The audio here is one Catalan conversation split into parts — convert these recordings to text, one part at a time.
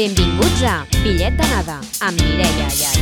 Benvinguts a Bitllet d'anada amb Mireia Llach.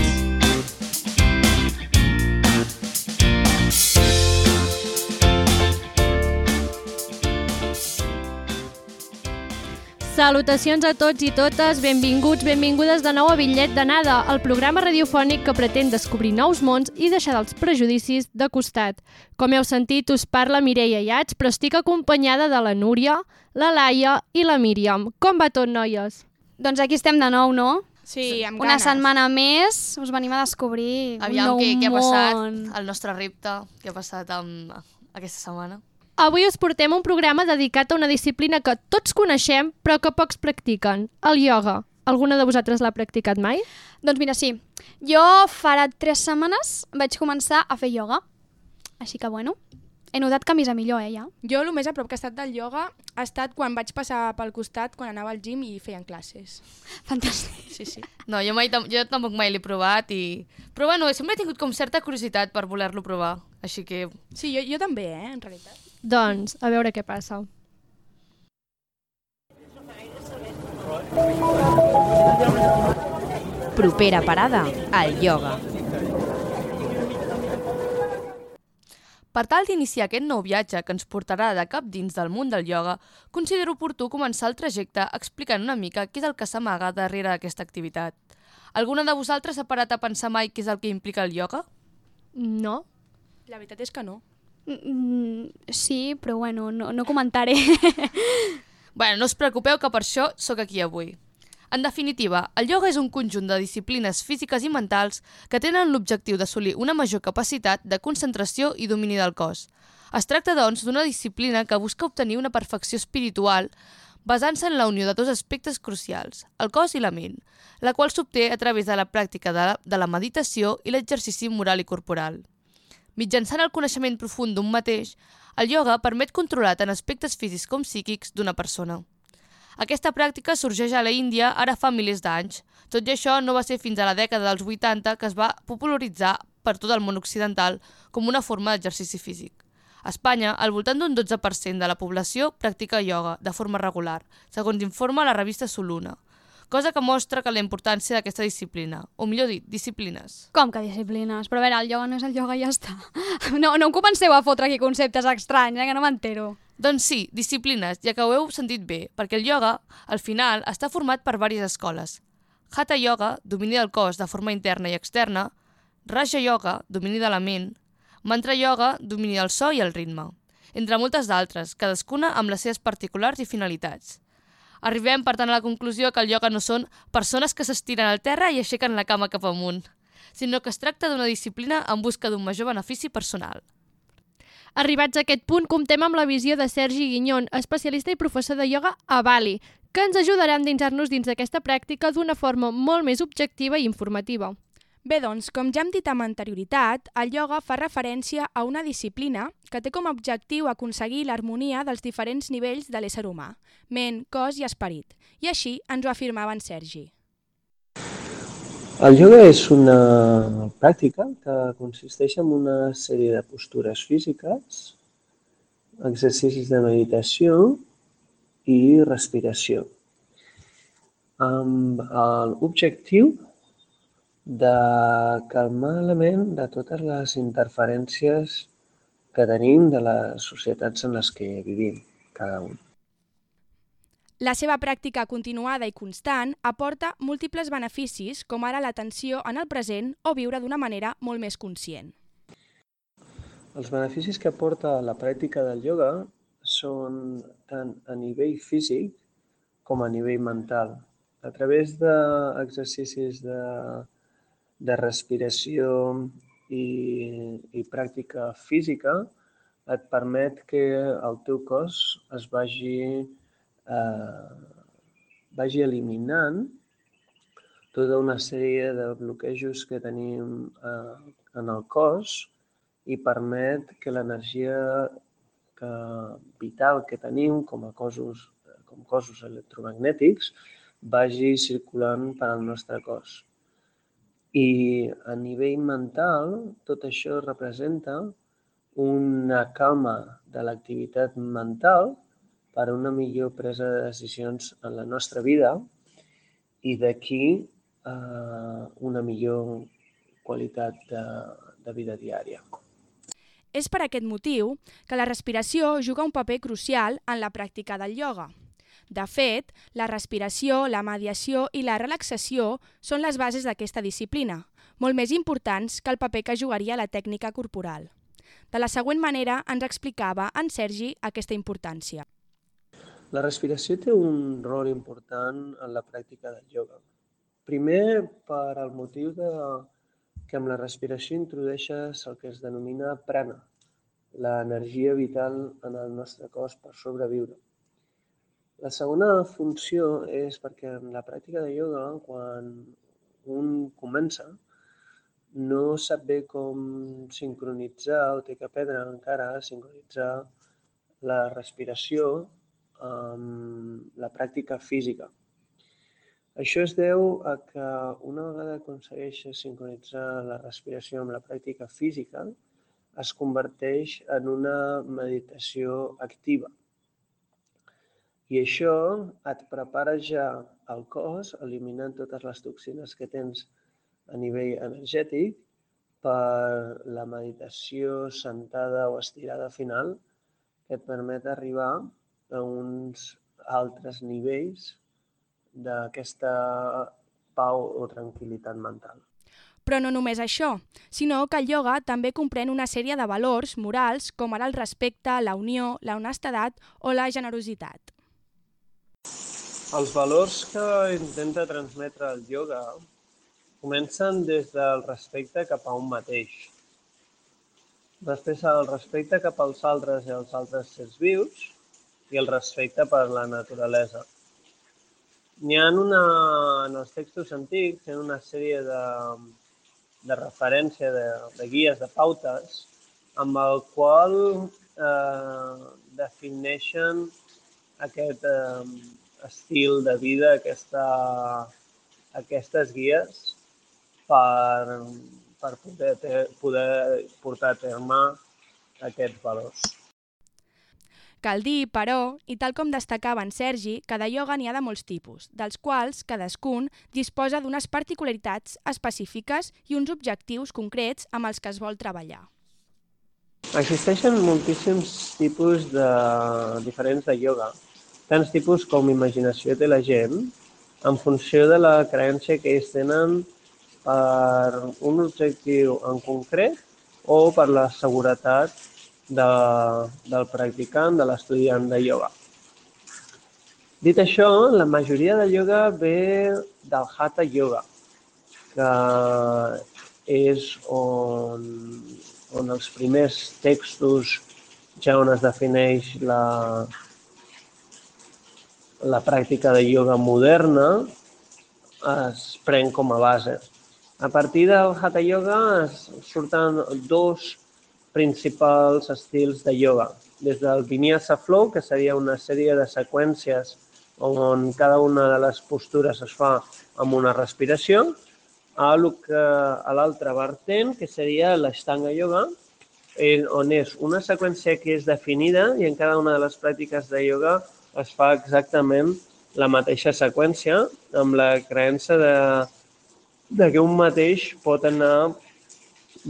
Salutacions a tots i totes, benvinguts, benvingudes de nou a Bitllet d'anada, el programa radiofònic que pretén descobrir nous mons i deixar els prejudicis de costat. Com heu sentit, us parla Mireia Llach, però estic acompanyada de la Núria, la Laia i la Míriam. Com va tot, noies? Doncs aquí estem de nou, no? Sí, amb Una ganes. setmana més us venim a descobrir Aviam un nou què, què ha passat, món. el nostre repte, què ha passat amb aquesta setmana. Avui us portem un programa dedicat a una disciplina que tots coneixem però que pocs practiquen, el ioga. Alguna de vosaltres l'ha practicat mai? Doncs mira, sí. Jo farà tres setmanes vaig començar a fer ioga. Així que, bueno, he notat que m'hi millor, eh, ja. Jo el més a prop que he estat del ioga ha estat quan vaig passar pel costat, quan anava al gym i feien classes. Fantàstic. Sí, sí. No, jo, mai, jo tampoc mai l'he provat, i... però bueno, sempre he tingut com certa curiositat per voler-lo provar, així que Sí, jo, jo també, eh, en realitat. Doncs, a veure què passa. Propera parada, el ioga. Per tal d'iniciar aquest nou viatge que ens portarà de cap dins del món del ioga, considero oportú començar el trajecte explicant una mica què és el que s'amaga darrere d'aquesta activitat. Alguna de vosaltres ha parat a pensar mai què és el que implica el ioga? No? La veritat és que no. Mm, sí, però bueno, no, no comentaré. Bueno, no us preocupeu que per això sóc aquí avui. En definitiva, el ioga és un conjunt de disciplines físiques i mentals que tenen l'objectiu d'assolir una major capacitat de concentració i domini del cos. Es tracta, doncs, d'una disciplina que busca obtenir una perfecció espiritual basant-se en la unió de dos aspectes crucials, el cos i la ment, la qual s'obté a través de la pràctica de la, de la meditació i l'exercici moral i corporal. Mitjançant el coneixement profund d'un mateix, el ioga permet controlar tant aspectes físics com psíquics d'una persona. Aquesta pràctica sorgeix a la Índia ara fa milers d'anys. Tot i això, no va ser fins a la dècada dels 80 que es va popularitzar per tot el món occidental com una forma d'exercici físic. A Espanya, al voltant d'un 12% de la població practica ioga de forma regular, segons informa la revista Soluna, cosa que mostra que la importància d'aquesta disciplina, o millor dit, disciplines. Com que disciplines? Però a veure, el ioga no és el ioga i ja està. No, no em comenceu a fotre aquí conceptes estranys, eh, que no m'entero. Doncs sí, disciplines, ja que ho heu sentit bé, perquè el ioga, al final, està format per diverses escoles. Hatha Yoga, domini del cos de forma interna i externa, Raja Yoga, domini de la ment, Mantra Yoga, domini del so i el ritme, entre moltes d'altres, cadascuna amb les seves particulars i finalitats. Arribem, per tant, a la conclusió que el ioga no són persones que s'estiren al terra i aixequen la cama cap amunt, sinó que es tracta d'una disciplina en busca d'un major benefici personal. Arribats a aquest punt, comptem amb la visió de Sergi Guinyon, especialista i professor de ioga a Bali, que ens ajudarà a endinsar-nos dins d'aquesta pràctica d'una forma molt més objectiva i informativa. Bé, doncs, com ja hem dit amb anterioritat, el ioga fa referència a una disciplina que té com a objectiu aconseguir l'harmonia dels diferents nivells de l'ésser humà, ment, cos i esperit. I així ens ho afirmava en Sergi. El ioga és una pràctica que consisteix en una sèrie de postures físiques, exercicis de meditació i respiració, amb l'objectiu de calmar la ment de totes les interferències que tenim de les societats en les que vivim, cada un. La seva pràctica continuada i constant aporta múltiples beneficis, com ara l'atenció en el present o viure d'una manera molt més conscient. Els beneficis que aporta la pràctica del ioga són tant a nivell físic com a nivell mental. A través d'exercicis de, de respiració i, i pràctica física et permet que el teu cos es vagi, eh, vagi eliminant tota una sèrie de bloquejos que tenim eh, en el cos i permet que l'energia que, vital que tenim com a cossos, com cossos electromagnètics vagi circulant per al nostre cos. I a nivell mental, tot això representa una calma de l'activitat mental per a una millor presa de decisions en la nostra vida i d'aquí eh, una millor qualitat de, de vida diària. És per aquest motiu que la respiració juga un paper crucial en la pràctica del ioga. De fet, la respiració, la mediació i la relaxació són les bases d'aquesta disciplina, molt més importants que el paper que jugaria la tècnica corporal. De la següent manera ens explicava en Sergi aquesta importància. La respiració té un rol important en la pràctica del ioga. Primer, per al motiu de que amb la respiració introdueixes el que es denomina prana, l'energia vital en el nostre cos per sobreviure. La segona funció és perquè en la pràctica de ioga, quan un comença, no sap bé com sincronitzar o té que aprendre encara a sincronitzar la respiració amb la pràctica física. Això es deu a que una vegada aconsegueixes sincronitzar la respiració amb la pràctica física, es converteix en una meditació activa. I això et prepara ja el cos, eliminant totes les toxines que tens a nivell energètic, per la meditació sentada o estirada final, que et permet arribar a uns altres nivells d'aquesta pau o tranquil·litat mental. Però no només això, sinó que el ioga també comprèn una sèrie de valors morals com ara el respecte, la unió, la honestedat o la generositat. Els valors que intenta transmetre el ioga comencen des del respecte cap a un mateix. Després el respecte cap als altres i als altres sers vius i el respecte per la naturalesa. N'hi ha una, en els textos antics, hi ha una sèrie de, de referència, de, de guies, de pautes, amb el qual eh, defineixen aquest eh, estil de vida, aquesta, aquestes guies per, per poder, poder portar a terme aquests valors. Cal dir, però, i tal com destacava en Sergi, que de ioga n'hi ha de molts tipus, dels quals cadascun disposa d'unes particularitats específiques i uns objectius concrets amb els que es vol treballar. Existeixen moltíssims tipus de, diferents de ioga, tants tipus com imaginació té la gent, en funció de la creença que ells tenen per un objectiu en concret o per la seguretat de, del practicant, de l'estudiant de ioga. Dit això, la majoria de ioga ve del Hatha Yoga, que és on, on els primers textos ja on es defineix la, la pràctica de ioga moderna es pren com a base. A partir del Hatha Yoga es surten dos principals estils de ioga, des del Vinyasa Flow, que seria una sèrie de seqüències on cada una de les postures es fa amb una respiració, a l'altre vertent, que seria l'Ashtanga Yoga, on és una seqüència que és definida i en cada una de les pràctiques de ioga es fa exactament la mateixa seqüència amb la creença de, de que un mateix pot anar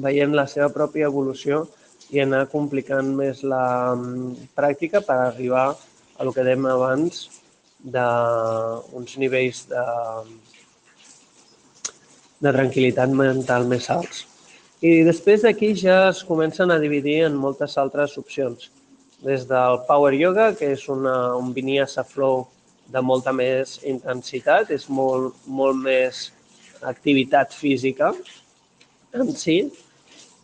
veient la seva pròpia evolució i anar complicant més la mm, pràctica per arribar a el que dèiem abans d'uns nivells de, de tranquil·litat mental més alts. I després d'aquí ja es comencen a dividir en moltes altres opcions. Des del Power Yoga, que és una, un vinyasa flow de molta més intensitat, és molt, molt més activitat física en si.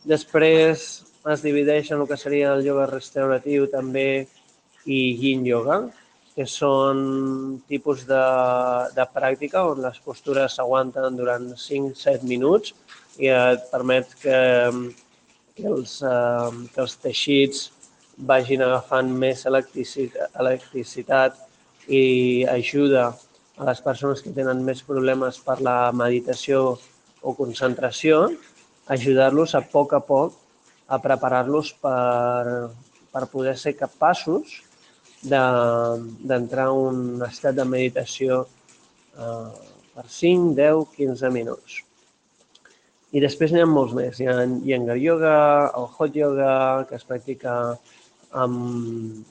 Després es divideix en el que seria el yoga restauratiu també i yin yoga, que són tipus de, de pràctica on les postures s'aguanten durant 5-7 minuts i et permet que, que, els, eh, que els teixits vagin agafant més electricitat, electricitat i ajuda a les persones que tenen més problemes per la meditació o concentració, ajudar-los a poc a poc a preparar-los per, per poder ser capaços d'entrar de, en un estat de meditació eh, per 5, 10, 15 minuts. I després n'hi ha molts més. Hi ha Yengar Yoga, el Hot Yoga, que es practica amb,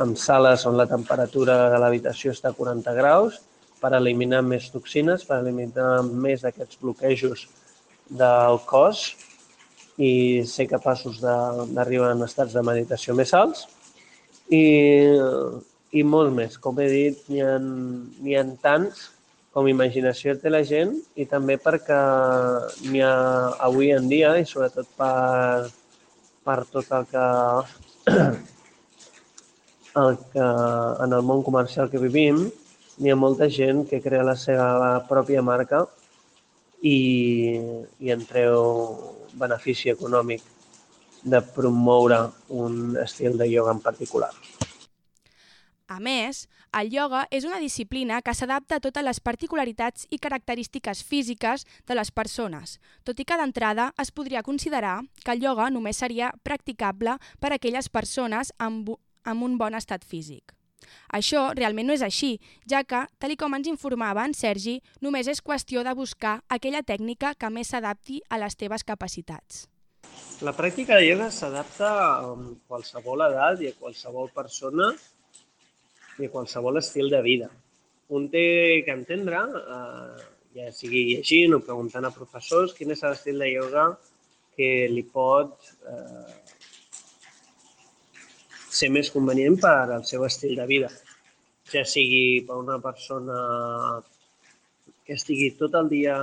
amb sales on la temperatura de l'habitació està a 40 graus per eliminar més toxines, per eliminar més d'aquests bloquejos del cos i ser capaços d'arribar en estats de meditació més alts. I, i molt més. Com he dit, n'hi ha, ha tants com imaginació té la gent i també perquè n'hi ha avui en dia i sobretot per, per tot el que, el que en el món comercial que vivim n'hi ha molta gent que crea la seva pròpia marca i, i en treu benefici econòmic de promoure un estil de ioga en particular. A més, el ioga és una disciplina que s'adapta a totes les particularitats i característiques físiques de les persones, tot i que d'entrada es podria considerar que el ioga només seria practicable per a aquelles persones amb, amb un bon estat físic. Això realment no és així, ja que, tal com ens informava en Sergi, només és qüestió de buscar aquella tècnica que més s'adapti a les teves capacitats. La pràctica de ioga s'adapta a qualsevol edat i a qualsevol persona i qualsevol estil de vida. Un té que entendre, eh, ja sigui llegint o preguntant a professors, quin és l'estil de ioga que li pot eh, ser més convenient per al seu estil de vida. Ja sigui per una persona que estigui tot el dia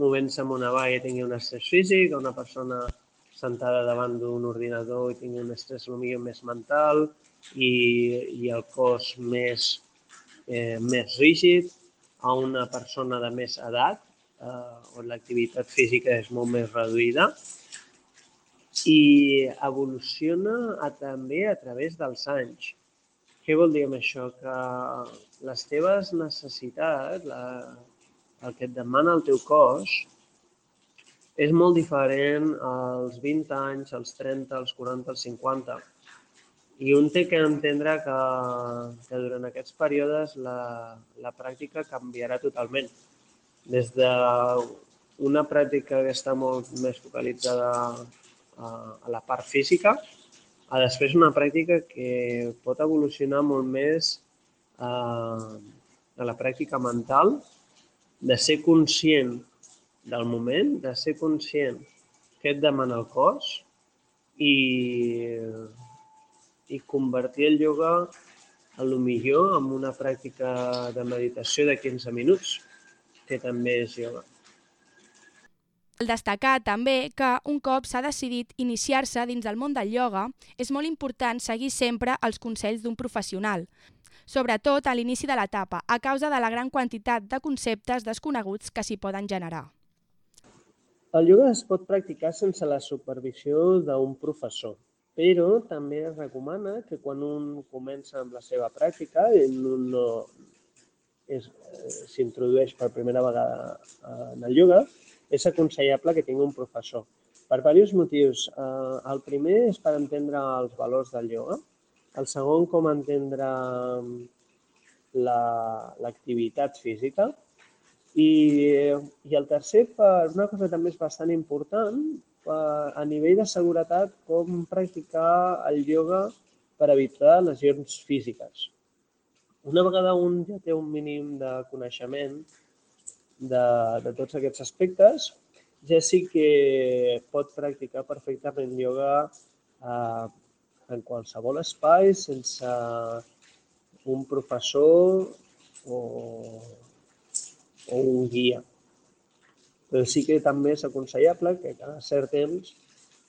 movent-se amb una valla i tingui un estrès físic, una persona sentada davant d'un ordinador i tingui un estrès potser més mental, i, i el cos més, eh, més rígid, a una persona de més edat, eh, on l'activitat física és molt més reduïda, i evoluciona a, també a través dels anys. Què vol dir amb això? Que les teves necessitats, la, el que et demana el teu cos, és molt diferent als 20 anys, als 30, als 40, als 50. I un té que entendre que, que durant aquests períodes la, la pràctica canviarà totalment. Des d'una pràctica que està molt més focalitzada a, a la part física, a després una pràctica que pot evolucionar molt més a, a la pràctica mental, de ser conscient del moment, de ser conscient què et demana el cos i i convertir el ioga a lo millor en una pràctica de meditació de 15 minuts, que també és ioga. Cal destacar també que un cop s'ha decidit iniciar-se dins del món del ioga, és molt important seguir sempre els consells d'un professional, sobretot a l'inici de l'etapa, a causa de la gran quantitat de conceptes desconeguts que s'hi poden generar. El ioga es pot practicar sense la supervisió d'un professor, però també es recomana que quan un comença amb la seva pràctica, un no s'introdueix per primera vegada en el ioga, és aconsellable que tingui un professor. Per diversos motius. Eh, el primer és per entendre els valors del ioga. El segon, com entendre l'activitat la, física. I, I el tercer, per una cosa també és bastant important, a nivell de seguretat com practicar el ioga per evitar lesions físiques. Una vegada un ja té un mínim de coneixement de, de tots aquests aspectes, ja sí que pot practicar perfectament ioga eh, en qualsevol espai sense un professor o, o un guia però sí que també és aconsellable que cada cert temps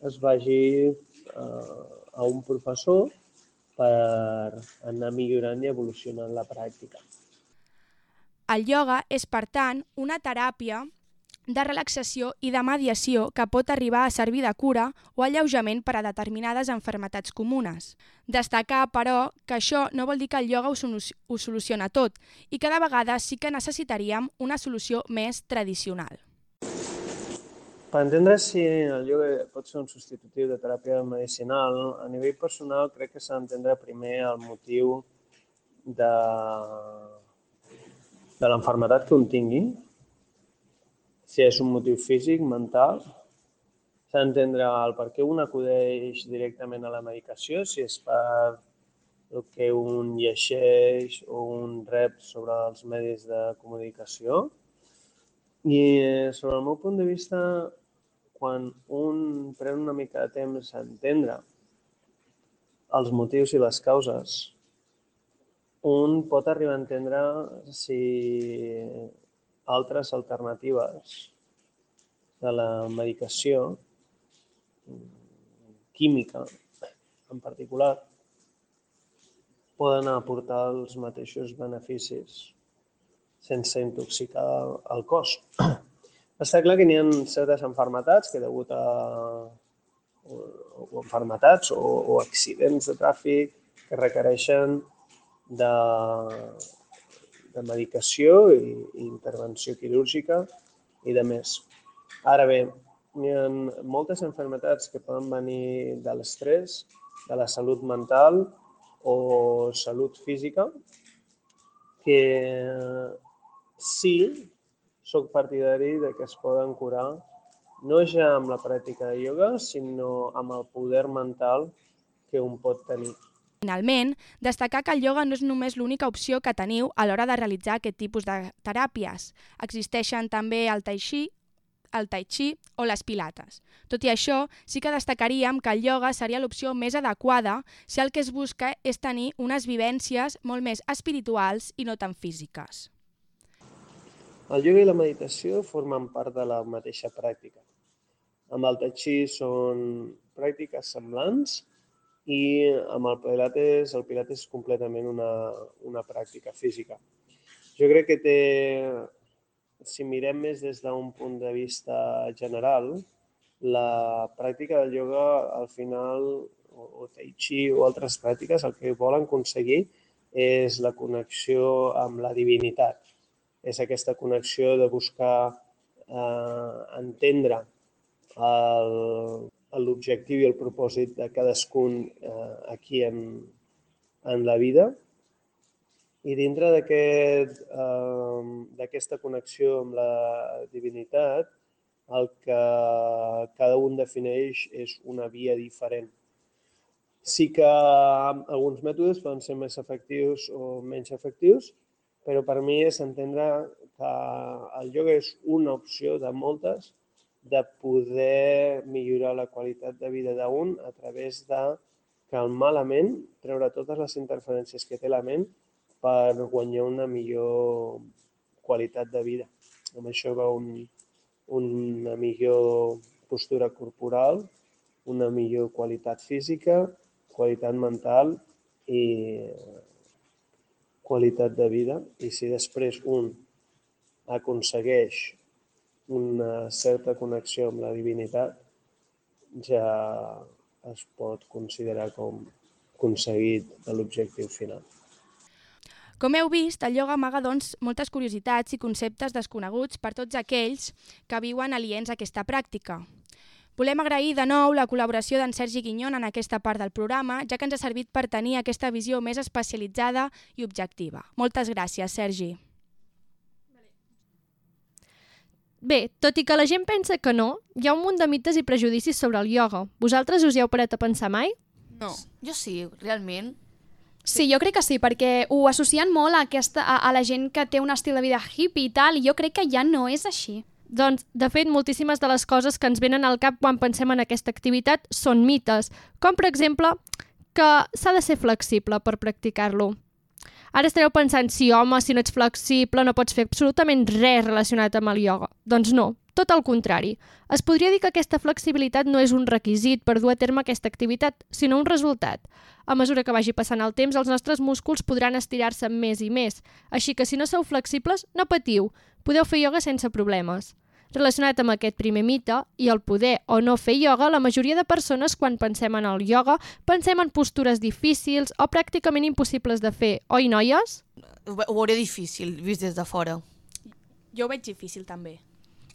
es vagi eh, a un professor per anar millorant i evolucionant la pràctica. El ioga és, per tant, una teràpia de relaxació i de mediació que pot arribar a servir de cura o alleujament per a determinades enfermetats comunes. Destacar, però, que això no vol dir que el ioga ho, ho soluciona tot i cada vegada sí que necessitaríem una solució més tradicional. Per entendre si el ioga pot ser un substitutiu de teràpia medicinal, a nivell personal crec que s'ha d'entendre primer el motiu de, de l'enfermetat que un tingui, si és un motiu físic, mental, s'ha d'entendre el per què un acudeix directament a la medicació, si és per el que un llegeix o un rep sobre els medis de comunicació. I eh, sobre el meu punt de vista, quan un pren una mica de temps a entendre els motius i les causes, un pot arribar a entendre si altres alternatives de la medicació, química en particular, poden aportar els mateixos beneficis sense intoxicar el cos. Està clar que n'hi ha certes enfermetats que degut a o, o enfermetats o, o accidents de tràfic que requereixen de, de medicació i, i intervenció quirúrgica i de més. Ara bé, hi ha moltes enfermetats que poden venir de l'estrès, de la salut mental o salut física, que sí, sóc partidari de que es poden curar no ja amb la pràctica de ioga, sinó amb el poder mental que un pot tenir. Finalment, destacar que el ioga no és només l'única opció que teniu a l'hora de realitzar aquest tipus de teràpies. Existeixen també el tai chi, el tai chi o les pilates. Tot i això, sí que destacaríem que el ioga seria l'opció més adequada si el que es busca és tenir unes vivències molt més espirituals i no tan físiques. El ioga i la meditació formen part de la mateixa pràctica. Amb el tai chi són pràctiques semblants i amb el pilates, el pilates és completament una, una pràctica física. Jo crec que té si mirem més des d'un punt de vista general, la pràctica del ioga al final, o, o tai chi o altres pràctiques, el que volen aconseguir és la connexió amb la divinitat. És aquesta connexió de buscar eh, entendre l'objectiu i el propòsit de cadascun eh, aquí en, en la vida i dintre d'aquesta aquest, eh, connexió amb la divinitat, el que cada un defineix és una via diferent. Sí que alguns mètodes poden ser més efectius o menys efectius, però per mi és entendre que el ioga és una opció de moltes de poder millorar la qualitat de vida d'un a través de calmar la ment, treure totes les interferències que té la ment per guanyar una millor qualitat de vida. Amb això va un, una millor postura corporal, una millor qualitat física, qualitat mental i qualitat de vida. I si després un aconsegueix una certa connexió amb la divinitat, ja es pot considerar com aconseguit l'objectiu final. Com heu vist, el ioga amaga doncs, moltes curiositats i conceptes desconeguts per tots aquells que viuen aliens a aquesta pràctica. Volem agrair de nou la col·laboració d'en Sergi Guinyon en aquesta part del programa, ja que ens ha servit per tenir aquesta visió més especialitzada i objectiva. Moltes gràcies, Sergi. Bé, tot i que la gent pensa que no, hi ha un munt de mites i prejudicis sobre el ioga. Vosaltres us hi heu parat a pensar mai? No. Jo sí, realment. Sí, jo crec que sí, perquè ho associen molt a, aquesta, a, a la gent que té un estil de vida hippie i tal, i jo crec que ja no és així. Doncs, de fet, moltíssimes de les coses que ens venen al cap quan pensem en aquesta activitat són mites, com per exemple que s'ha de ser flexible per practicar-lo. Ara estareu pensant, sí, home, si no ets flexible no pots fer absolutament res relacionat amb el ioga. Doncs no, tot el contrari. Es podria dir que aquesta flexibilitat no és un requisit per dur a terme aquesta activitat, sinó un resultat. A mesura que vagi passant el temps, els nostres músculs podran estirar-se més i més. Així que si no sou flexibles, no patiu. Podeu fer ioga sense problemes. Relacionat amb aquest primer mite i el poder o no fer ioga, la majoria de persones quan pensem en el ioga pensem en postures difícils o pràcticament impossibles de fer, oi noies? Ho, ho veuré difícil, vist des de fora. Jo ho veig difícil també.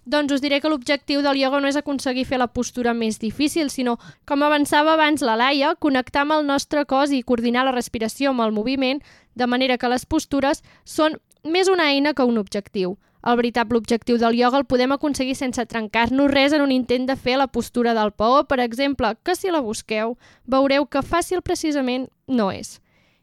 Doncs us diré que l'objectiu del ioga no és aconseguir fer la postura més difícil, sinó, com avançava abans la Laia, connectar amb el nostre cos i coordinar la respiració amb el moviment, de manera que les postures són més una eina que un objectiu. El veritable objectiu del ioga el podem aconseguir sense trencar-nos res en un intent de fer la postura del paó, per exemple, que si la busqueu, veureu que fàcil precisament no és.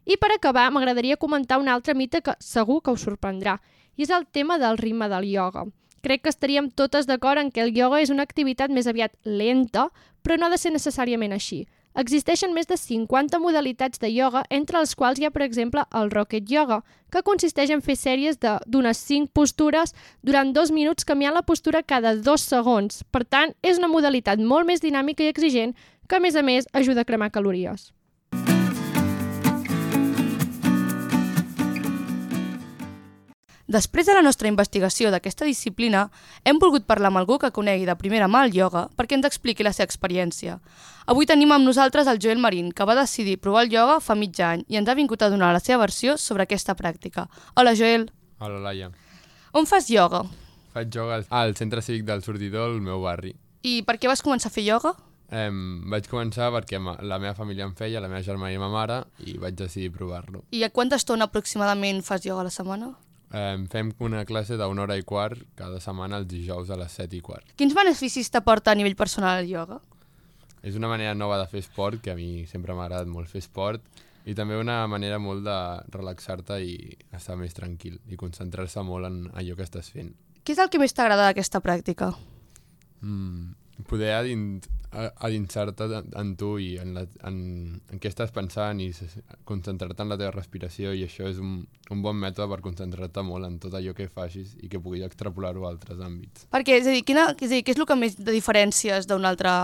I per acabar, m'agradaria comentar un altre mite que segur que us sorprendrà, i és el tema del ritme del ioga. Crec que estaríem totes d'acord en que el ioga és una activitat més aviat lenta, però no ha de ser necessàriament així. Existeixen més de 50 modalitats de ioga, entre les quals hi ha, per exemple, el Rocket Yoga, que consisteix en fer sèries d'unes 5 postures durant dos minuts canviant la postura cada dos segons. Per tant, és una modalitat molt més dinàmica i exigent que, a més a més, ajuda a cremar calories. Després de la nostra investigació d'aquesta disciplina, hem volgut parlar amb algú que conegui de primera mà el ioga perquè ens expliqui la seva experiència. Avui tenim amb nosaltres el Joel Marín, que va decidir provar el ioga fa mig any i ens ha vingut a donar la seva versió sobre aquesta pràctica. Hola, Joel. Hola, Laia. On fas ioga? Faig ioga al- centre cívic del Sortidor, al meu barri. I per què vas començar a fer ioga? Em, vaig començar perquè la meva família em feia, la meva germana i ma mare, i vaig decidir provar-lo. I a quanta estona aproximadament fas ioga a la setmana? Em, fem una classe d'una hora i quart cada setmana els dijous a les set i quart. Quins beneficis t'aporta a nivell personal el ioga? És una manera nova de fer esport, que a mi sempre m'ha agradat molt fer esport, i també una manera molt de relaxar-te i estar més tranquil i concentrar-se molt en allò que estàs fent. Què és el que més t'agrada d'aquesta pràctica? Mm, poder adint, adinsar-te en, tu i en, la, en, en què estàs pensant i concentrar-te en la teva respiració i això és un, un bon mètode per concentrar-te molt en tot allò que facis i que puguis extrapolar-ho a altres àmbits. Perquè, és a dir, quina, és a dir, què és el que més de diferències d'una altra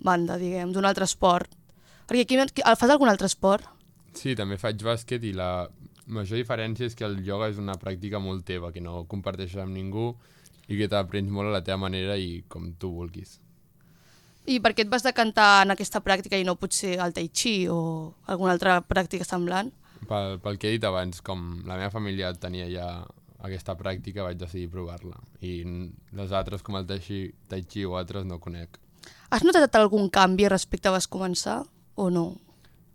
banda, diguem, d'un altre esport? Perquè aquí, fas algun altre esport? Sí, també faig bàsquet i la major diferència és que el ioga és una pràctica molt teva, que no comparteixes amb ningú i que t'aprens molt a la teva manera i com tu vulguis. I per què et vas decantar en aquesta pràctica i no potser el tai chi o alguna altra pràctica semblant? Pel, pel que he dit abans, com la meva família tenia ja aquesta pràctica, vaig decidir provar-la. I les altres, com el tai chi, tai chi o altres, no conec. Has notat algun canvi respecte a vas començar o no?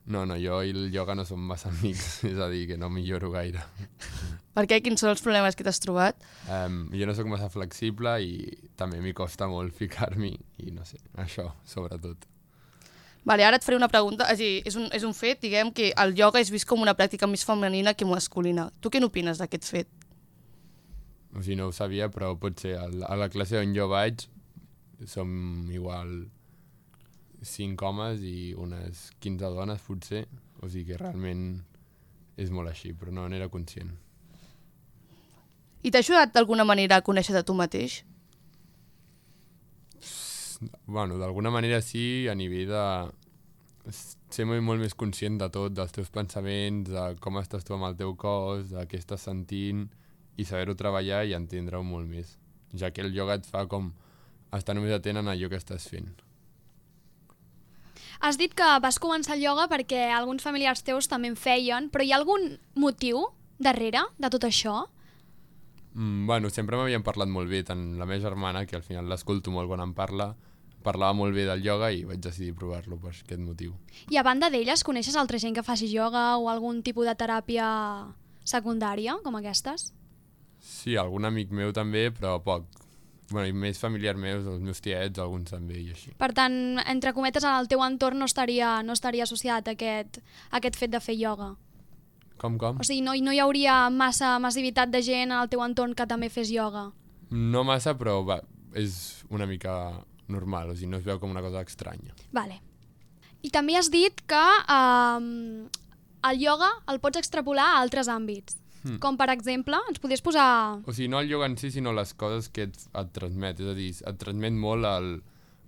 No, no, jo i el ioga no som massa amics, és a dir, que no milloro gaire. Per què? Quins són els problemes que t'has trobat? Um, jo no sóc massa flexible i també m'hi costa molt ficar-m'hi i no sé, això, sobretot. Vale, ara et faré una pregunta. És, dir, és, un, és un fet, diguem, que el ioga és vist com una pràctica més femenina que masculina. Tu què n'opines d'aquest fet? O sigui, no ho sabia, però potser a la, a la classe on jo vaig som igual 5 homes i unes 15 dones, potser. O sigui que realment és molt així, però no n'era conscient. I t'ha ajudat d'alguna manera a conèixer de tu mateix? Bueno, d'alguna manera sí, a nivell de ser molt, molt més conscient de tot, dels teus pensaments, de com estàs tu amb el teu cos, de què estàs sentint, i saber-ho treballar i entendre-ho molt més. Ja que el ioga et fa com estar només atent en allò que estàs fent. Has dit que vas començar el ioga perquè alguns familiars teus també en feien, però hi ha algun motiu darrere de tot això? Mm, bueno, sempre m'havien parlat molt bé, tant la meva germana, que al final l'escolto molt quan em parla, parlava molt bé del ioga i vaig decidir provar-lo per aquest motiu. I a banda d'elles, coneixes altra gent que faci ioga o algun tipus de teràpia secundària, com aquestes? Sí, algun amic meu també, però poc. Bueno, i més familiars meus, els meus tiets, alguns també i així. Per tant, entre cometes, en el teu entorn no estaria, no estaria associat a aquest, a aquest fet de fer ioga. Com, com? O sigui, no, no hi hauria massa massivitat de gent en el teu entorn que també fes ioga. No massa, però va, és una mica normal, o sigui, no es veu com una cosa estranya. Vale. I també has dit que um, el ioga el pots extrapolar a altres àmbits. Hmm. Com, per exemple, ens podries posar... O sigui, no el ioga en si, sinó les coses que et, et transmet. És a dir, et transmet molt el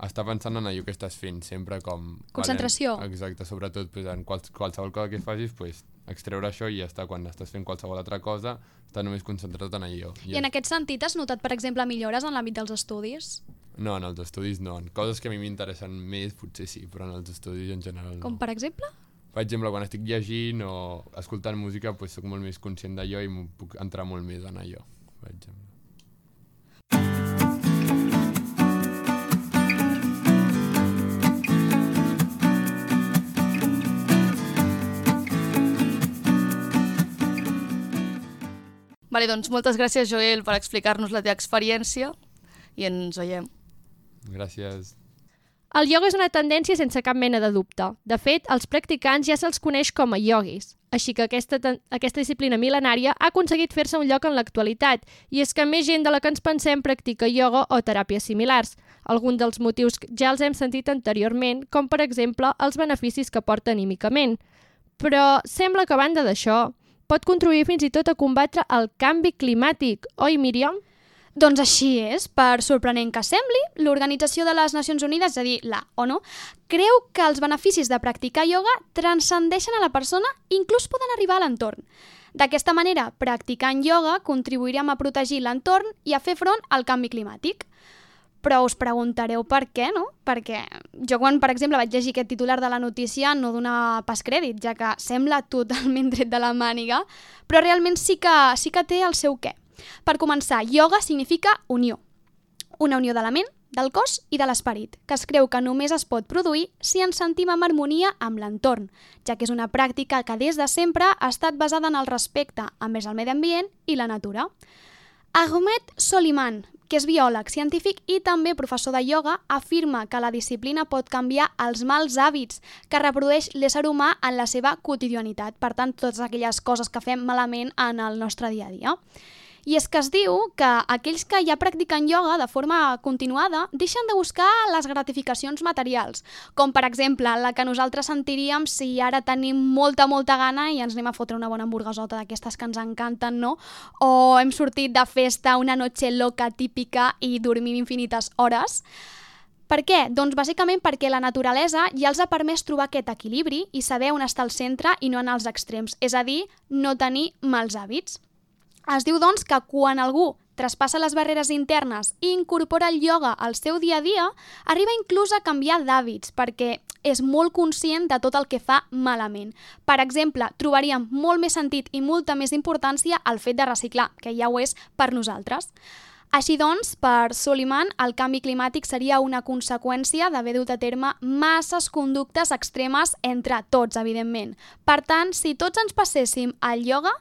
estar pensant en allò que estàs fent, sempre com... Concentració. Vale, exacte, sobretot pues, en quals, qualsevol cosa que facis, pues, extreure això i ja està. Quan estàs fent qualsevol altra cosa, estar només concentrat en allò. I en aquest sentit has notat, per exemple, millores en l'àmbit dels estudis? No, en els estudis no. En coses que a mi m'interessen més, potser sí, però en els estudis en general no. Com, per exemple? Per exemple, quan estic llegint o escoltant música, pues, soc molt més conscient d'allò i puc entrar molt més en allò, per exemple. Vale, doncs moltes gràcies, Joel, per explicar-nos la teva experiència i ens veiem. Gràcies. El ioga és una tendència sense cap mena de dubte. De fet, als practicants ja se'ls coneix com a ioguis. Així que aquesta, aquesta disciplina mil·lenària ha aconseguit fer-se un lloc en l'actualitat, i és que més gent de la que ens pensem practica ioga o teràpies similars. Alguns dels motius ja els hem sentit anteriorment, com per exemple els beneficis que porta anímicament. Però sembla que a banda d'això, pot contribuir fins i tot a combatre el canvi climàtic, oi Míriam? Doncs així és, per sorprenent que sembli, l'Organització de les Nacions Unides, és a dir, la ONU, creu que els beneficis de practicar ioga transcendeixen a la persona i inclús poden arribar a l'entorn. D'aquesta manera, practicant ioga contribuirem a protegir l'entorn i a fer front al canvi climàtic. Però us preguntareu per què, no? Perquè jo quan, per exemple, vaig llegir aquest titular de la notícia no donava pas crèdit, ja que sembla totalment tret de la màniga, però realment sí que, sí que té el seu què. Per començar, ioga significa unió. Una unió de la ment, del cos i de l'esperit, que es creu que només es pot produir si ens sentim en harmonia amb l'entorn, ja que és una pràctica que des de sempre ha estat basada en el respecte envers el medi ambient i la natura. Ahmed Soliman, que és biòleg, científic i també professor de ioga, afirma que la disciplina pot canviar els mals hàbits que reprodueix l'ésser humà en la seva quotidianitat, per tant, totes aquelles coses que fem malament en el nostre dia a dia. I és que es diu que aquells que ja practiquen ioga de forma continuada deixen de buscar les gratificacions materials, com per exemple la que nosaltres sentiríem si ara tenim molta, molta gana i ens anem a fotre una bona hamburguesota d'aquestes que ens encanten, no? O hem sortit de festa una noche loca típica i dormim infinites hores. Per què? Doncs bàsicament perquè la naturalesa ja els ha permès trobar aquest equilibri i saber on està el centre i no anar als extrems, és a dir, no tenir mals hàbits. Es diu, doncs, que quan algú traspassa les barreres internes i incorpora el ioga al seu dia a dia, arriba inclús a canviar d'hàbits, perquè és molt conscient de tot el que fa malament. Per exemple, trobaríem molt més sentit i molta més importància al fet de reciclar, que ja ho és per nosaltres. Així doncs, per Soliman, el canvi climàtic seria una conseqüència d'haver dut a terme masses conductes extremes entre tots, evidentment. Per tant, si tots ens passéssim al ioga,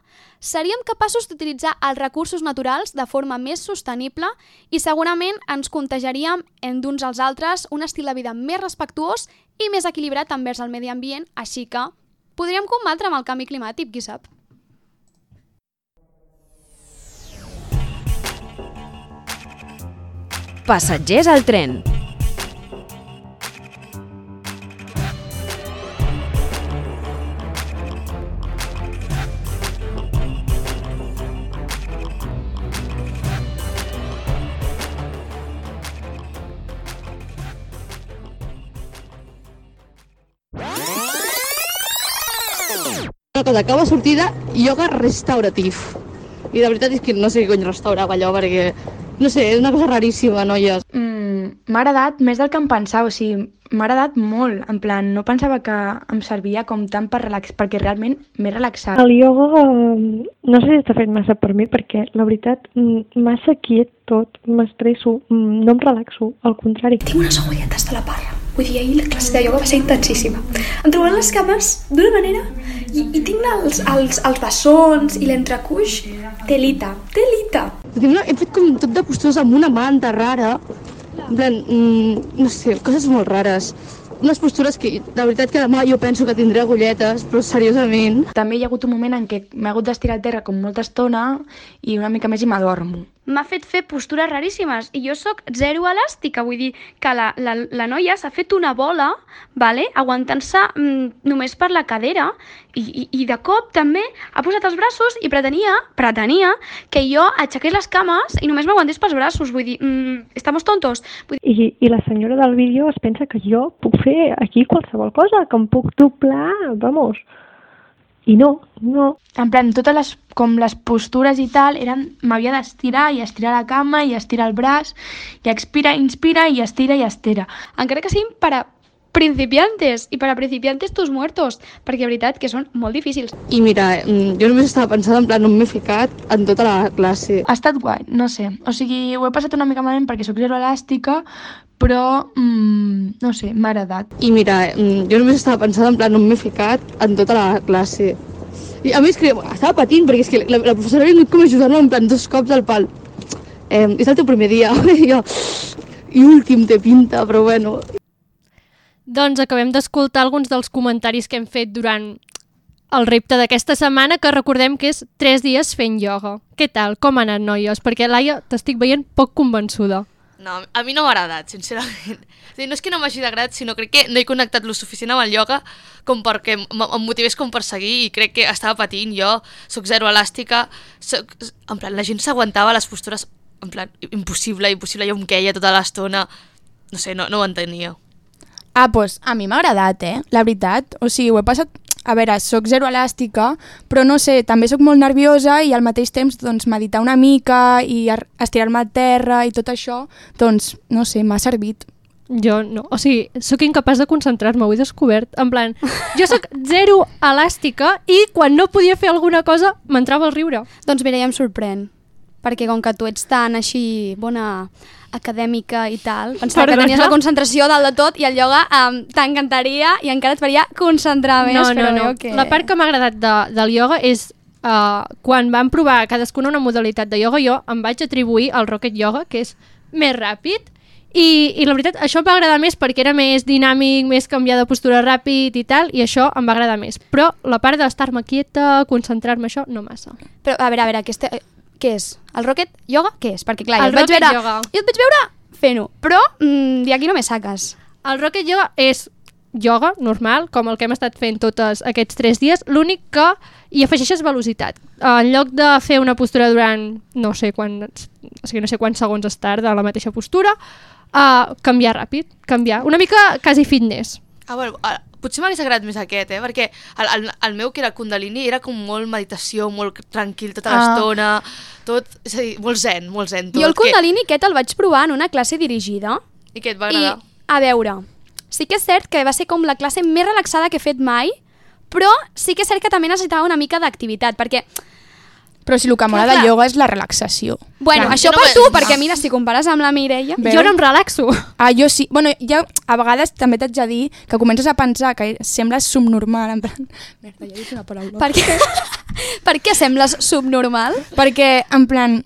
seríem capaços d'utilitzar els recursos naturals de forma més sostenible i segurament ens contagiaríem en d'uns als altres un estil de vida més respectuós i més equilibrat envers el medi ambient, així que podríem combatre amb el canvi climàtic, qui sap. Passatgers al tren. cosa, acaba sortida ioga restauratiu. I de veritat és que no sé què cony restaurava allò, perquè, no sé, és una cosa raríssima, noies. Mm, m'ha agradat més del que em pensava, o sigui, m'ha agradat molt, en plan, no pensava que em servia com tant per relax, perquè realment m'he relaxat. El ioga eh, no sé si està fet massa per mi perquè la veritat mm, massa quiet tot, m'estresso, mm, no em relaxo, al contrari. Tinc unes agulletes de la parra. Vull dir, ahir la classe de ioga va ser intensíssima. Em trobaran les cames d'una manera i, i tinc els, els, els bessons i l'entrecuix telita, telita. Tinc una, he fet com tot de postures amb una manta rara, en plan, mm, no sé, coses molt rares. Unes postures que, de veritat, que demà jo penso que tindré agulletes, però seriosament. També hi ha hagut un moment en què m'he hagut d'estirar al terra com molta estona i una mica més i m'adormo. M'ha fet fer postures raríssimes i jo sóc zero elàstica, vull dir que la, la, la noia s'ha fet una bola, vale? aguantant-se mm, només per la cadera i, i, i de cop també ha posat els braços i pretenia, pretenia que jo aixequés les cames i només m'aguantés pels braços, vull dir, mm, estamos tontos. Vull dir, I, I la senyora del vídeo es pensa que jo puc fer aquí qualsevol cosa, que em puc doblar, vamos. I no, no. En plan, totes les, com les postures i tal, eren, m'havia d'estirar i estirar la cama i estirar el braç i expira, inspira i estira i estira. encara que siguin per a principiantes i per a principiantes tus muertos, perquè de veritat que són molt difícils. I mira, mm, jo només estava pensant, en plan, on m'he ficat en tota la classe. Ha estat guai, no sé. O sigui, ho he passat una mica malament perquè sóc zero elàstica, però, mm, no sé, m'ha agradat. I mira, mm, jo només estava pensant, en plan, on m'he ficat en tota la classe. I a més que estava patint perquè és que la, la professora ha vingut com a ajudar-me en plan dos cops al pal. Eh, és el teu primer dia. I jo, i últim té pinta, però bueno. Doncs acabem d'escoltar alguns dels comentaris que hem fet durant el repte d'aquesta setmana, que recordem que és 3 dies fent ioga. Què tal? Com ha anat, noies? Perquè, Laia, t'estic veient poc convençuda. No, a mi no m'ha agradat, sincerament. És dir, no és que no m'hagi agradat, sinó crec que no he connectat lo suficient amb el ioga com perquè em motivés com per seguir i crec que estava patint. Jo sóc zero elàstica, soc, en plan, la gent s'aguantava les postures, en plan, impossible, impossible, jo em queia tota l'estona. No sé, no, no ho entenia. Ah, doncs a mi m'ha agradat, eh? La veritat. O sigui, ho he passat... A veure, sóc zero elàstica, però no sé, també sóc molt nerviosa i al mateix temps doncs, meditar una mica i ar- estirar-me a terra i tot això, doncs, no sé, m'ha servit. Jo no, o sigui, sóc incapaç de concentrar-me, ho he descobert. En plan, jo sóc zero elàstica i quan no podia fer alguna cosa m'entrava el riure. Doncs mira, ja em sorprèn. Perquè com que tu ets tan així bona acadèmica i tal, pensava Perdona? que tenies la concentració dalt de tot i el ioga um, t'encantaria i encara et faria concentrar més. no, no, però no. que... La part que m'ha agradat de, del ioga és uh, quan vam provar cadascuna una modalitat de ioga, jo em vaig atribuir al Rocket Yoga, que és més ràpid, i, i la veritat, això em va agradar més perquè era més dinàmic, més canviar de postura ràpid i tal, i això em va agradar més. Però la part d'estar-me quieta, concentrar-me, això, no massa. Però, a veure, a veure, aquesta, què és? El Rocket Yoga què és? Perquè clar, El jo et vaig Rocket veure, Yoga. jo et vaig veure fent-ho, però mm, i aquí no me saques. El Rocket Yoga és yoga normal, com el que hem estat fent tots aquests tres dies, l'únic que hi afegeixes velocitat. En lloc de fer una postura durant no sé, quan, o sigui, no sé quants segons estar de la mateixa postura, uh, canviar ràpid, canviar. Una mica quasi fitness. Ah, bueno, potser m'hagués agradat més aquest, eh? Perquè el, el, el meu, que era Kundalini, era com molt meditació, molt tranquil tota Ah. l'estona, tot, és a dir, molt zen, molt zen tot. Jo el Kundalini aquest el vaig provar en una classe dirigida Que, I què et va i, agradar? a veure, sí que és cert que va ser com la classe més relaxada que he fet mai, però sí que és cert que també necessitava una mica d'activitat, perquè Però si el que mola clar. yoga és la relaxació. Bueno, Clar. això no per tu, perquè mira, si compares amb la Mireia... Jo no em relaxo. Ah, jo sí. Bueno, ja a vegades també t'haig de dir que comences a pensar que sembles subnormal, en plan... Merda, ja he dit una paraula. Per què, per què sembles subnormal? Perquè, en plan,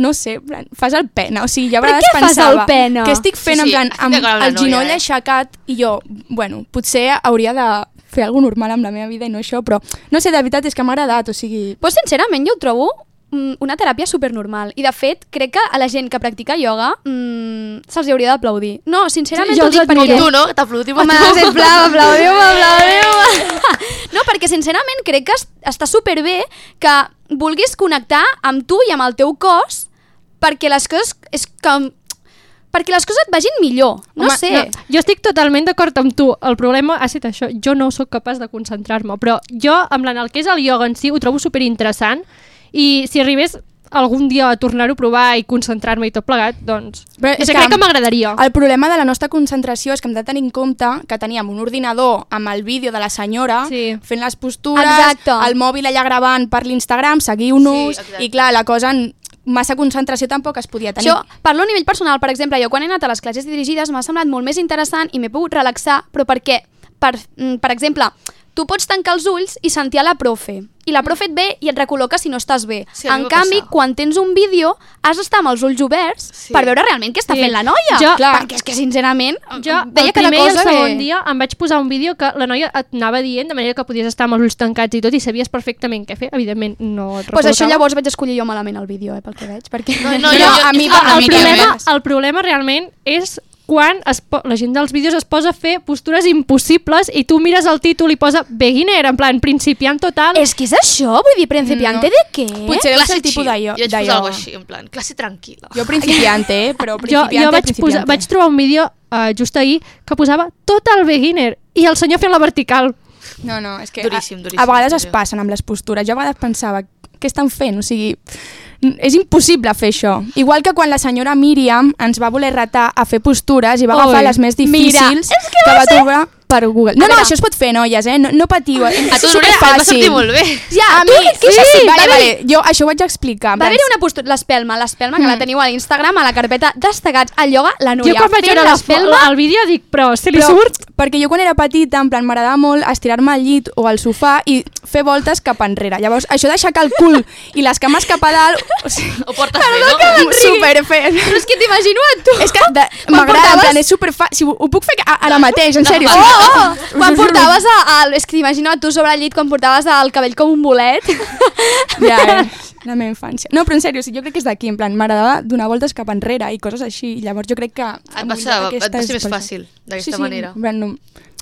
no sé, en plan, fas el pena. O sigui, jo a vegades què fas pensava el pena? que estic fent, Sí, sí, en plan, amb el ginoll noia, eh? aixecat i jo, bueno, potser hauria de fer alguna normal amb la meva vida i no això, però no sé, de veritat és que m'ha agradat, o sigui... Pues sincerament jo ho trobo mm, una teràpia supernormal i de fet crec que a la gent que practica ioga mm, se'ls hauria d'aplaudir. No, sincerament Sí, jo els dic perquè... Tu, no? T'aplaudim a Home, tu. sisplau, aplaudiu-me, aplaudiu-me. No, perquè sincerament crec que es- està superbé que vulguis connectar amb tu i amb el teu cos perquè les coses és com perquè les coses et vagin millor. No Home, sé. No, jo estic totalment d'acord amb tu. El problema ha estat això. Jo no sóc capaç de concentrar-me, però jo, plan, el que és el ioga en si, ho trobo superinteressant i si arribés algun dia a tornar-ho a provar i concentrar-me i tot plegat, doncs... Però no sé, crec que m'agradaria. El problema de la nostra concentració és que hem de tenir en compte que teníem un ordinador amb el vídeo de la senyora Sí. fent les postures, Exacte. el mòbil allà gravant per l'Instagram, seguiu-nos, Sí, exacte. i clar, la cosa, massa concentració tampoc es podia tenir. Jo parlo a nivell personal, per exemple, jo quan he anat a les classes dirigides m'ha semblat molt més interessant i m'he pogut relaxar, però perquè, per, mm, per exemple, tu pots tancar els ulls i sentir a la profe, i la profe et ve i et recol·loca si no estàs bé. Sí, en canvi, passat. quan tens un vídeo, has d'estar amb els ulls oberts Sí. per veure realment què està Sí. fent la noia. Jo- Clar. Perquè és que, sincerament, Jo, veia el cada primer i el cosa segon que... dia em vaig posar un vídeo que la noia et anava dient de manera que podies estar amb els ulls tancats i tot i sabies perfectament què fer. Evidentment, no et Pues això llavors vaig escollir jo malament el vídeo, eh, pel que veig, perquè... No, no, Però jo, jo, a mi- jo, a el, mi problema, el problema realment és quan es la gent dels vídeos es posa a fer postures impossibles i tu mires el títol i posa beginner, en plan principiant total. És que és això, vull dir, principiante No. de què? Potser deu ser el tipus de, Jo vaig posar alguna així, en plan, classe tranquil·la. Jo principiante, eh? però jo, principiante, jo vaig, principiante. posar, vaig trobar un vídeo uh, just ahir que posava tot el beginner i el senyor fent la vertical. No, no, és que Duríssim, a, duríssim, a vegades es passen amb les postures. Jo a vegades pensava, què estan fent? O sigui, és impossible fer això. Igual que quan la senyora Míriam ens va voler retar a fer postures i va Oi, agafar les més mira, difícils és que va va ser trobar... per Google. No, A no, això es pot fer, noies, eh? No, no patiu. A tu, Núria, et va sortir molt bé. Ja, A tu mi, sí, sí, vale, va vale. Jo això ho vaig explicar. Va haver-hi una postura... L'Espelma, l'Espelma, que la teniu a l'Instagram, a la carpeta destacats al ioga, la Jo Núria. quan vaig veure l'Espelma... el vídeo dic, però se li Però, surt? perquè jo quan era petita, en plan, m'agradava molt estirar-me al llit o al sofà i fer voltes cap enrere. Llavors, això d'aixecar el cul i les cames cap a dalt... O sigui, Ho portes bé, no? super fet. Però és que t'imagino a tu. És que m'agrada, en plan, és superfàcil. Si ho, ho puc fer a- ara mateix, en sèrio. Oh, oh, quan portaves a, a, és que t'imagino a tu sobre el llit quan portaves el cabell com un bolet. Ja, eh? La meva infància. No, però en sèrio, sigui, jo crec que és d'aquí, en plan, m'agradava donar voltes cap enrere i coses així. I llavors jo crec que... Et va ser, et va ser més fàcil, d'aquesta sí, sí, manera. Plan, no,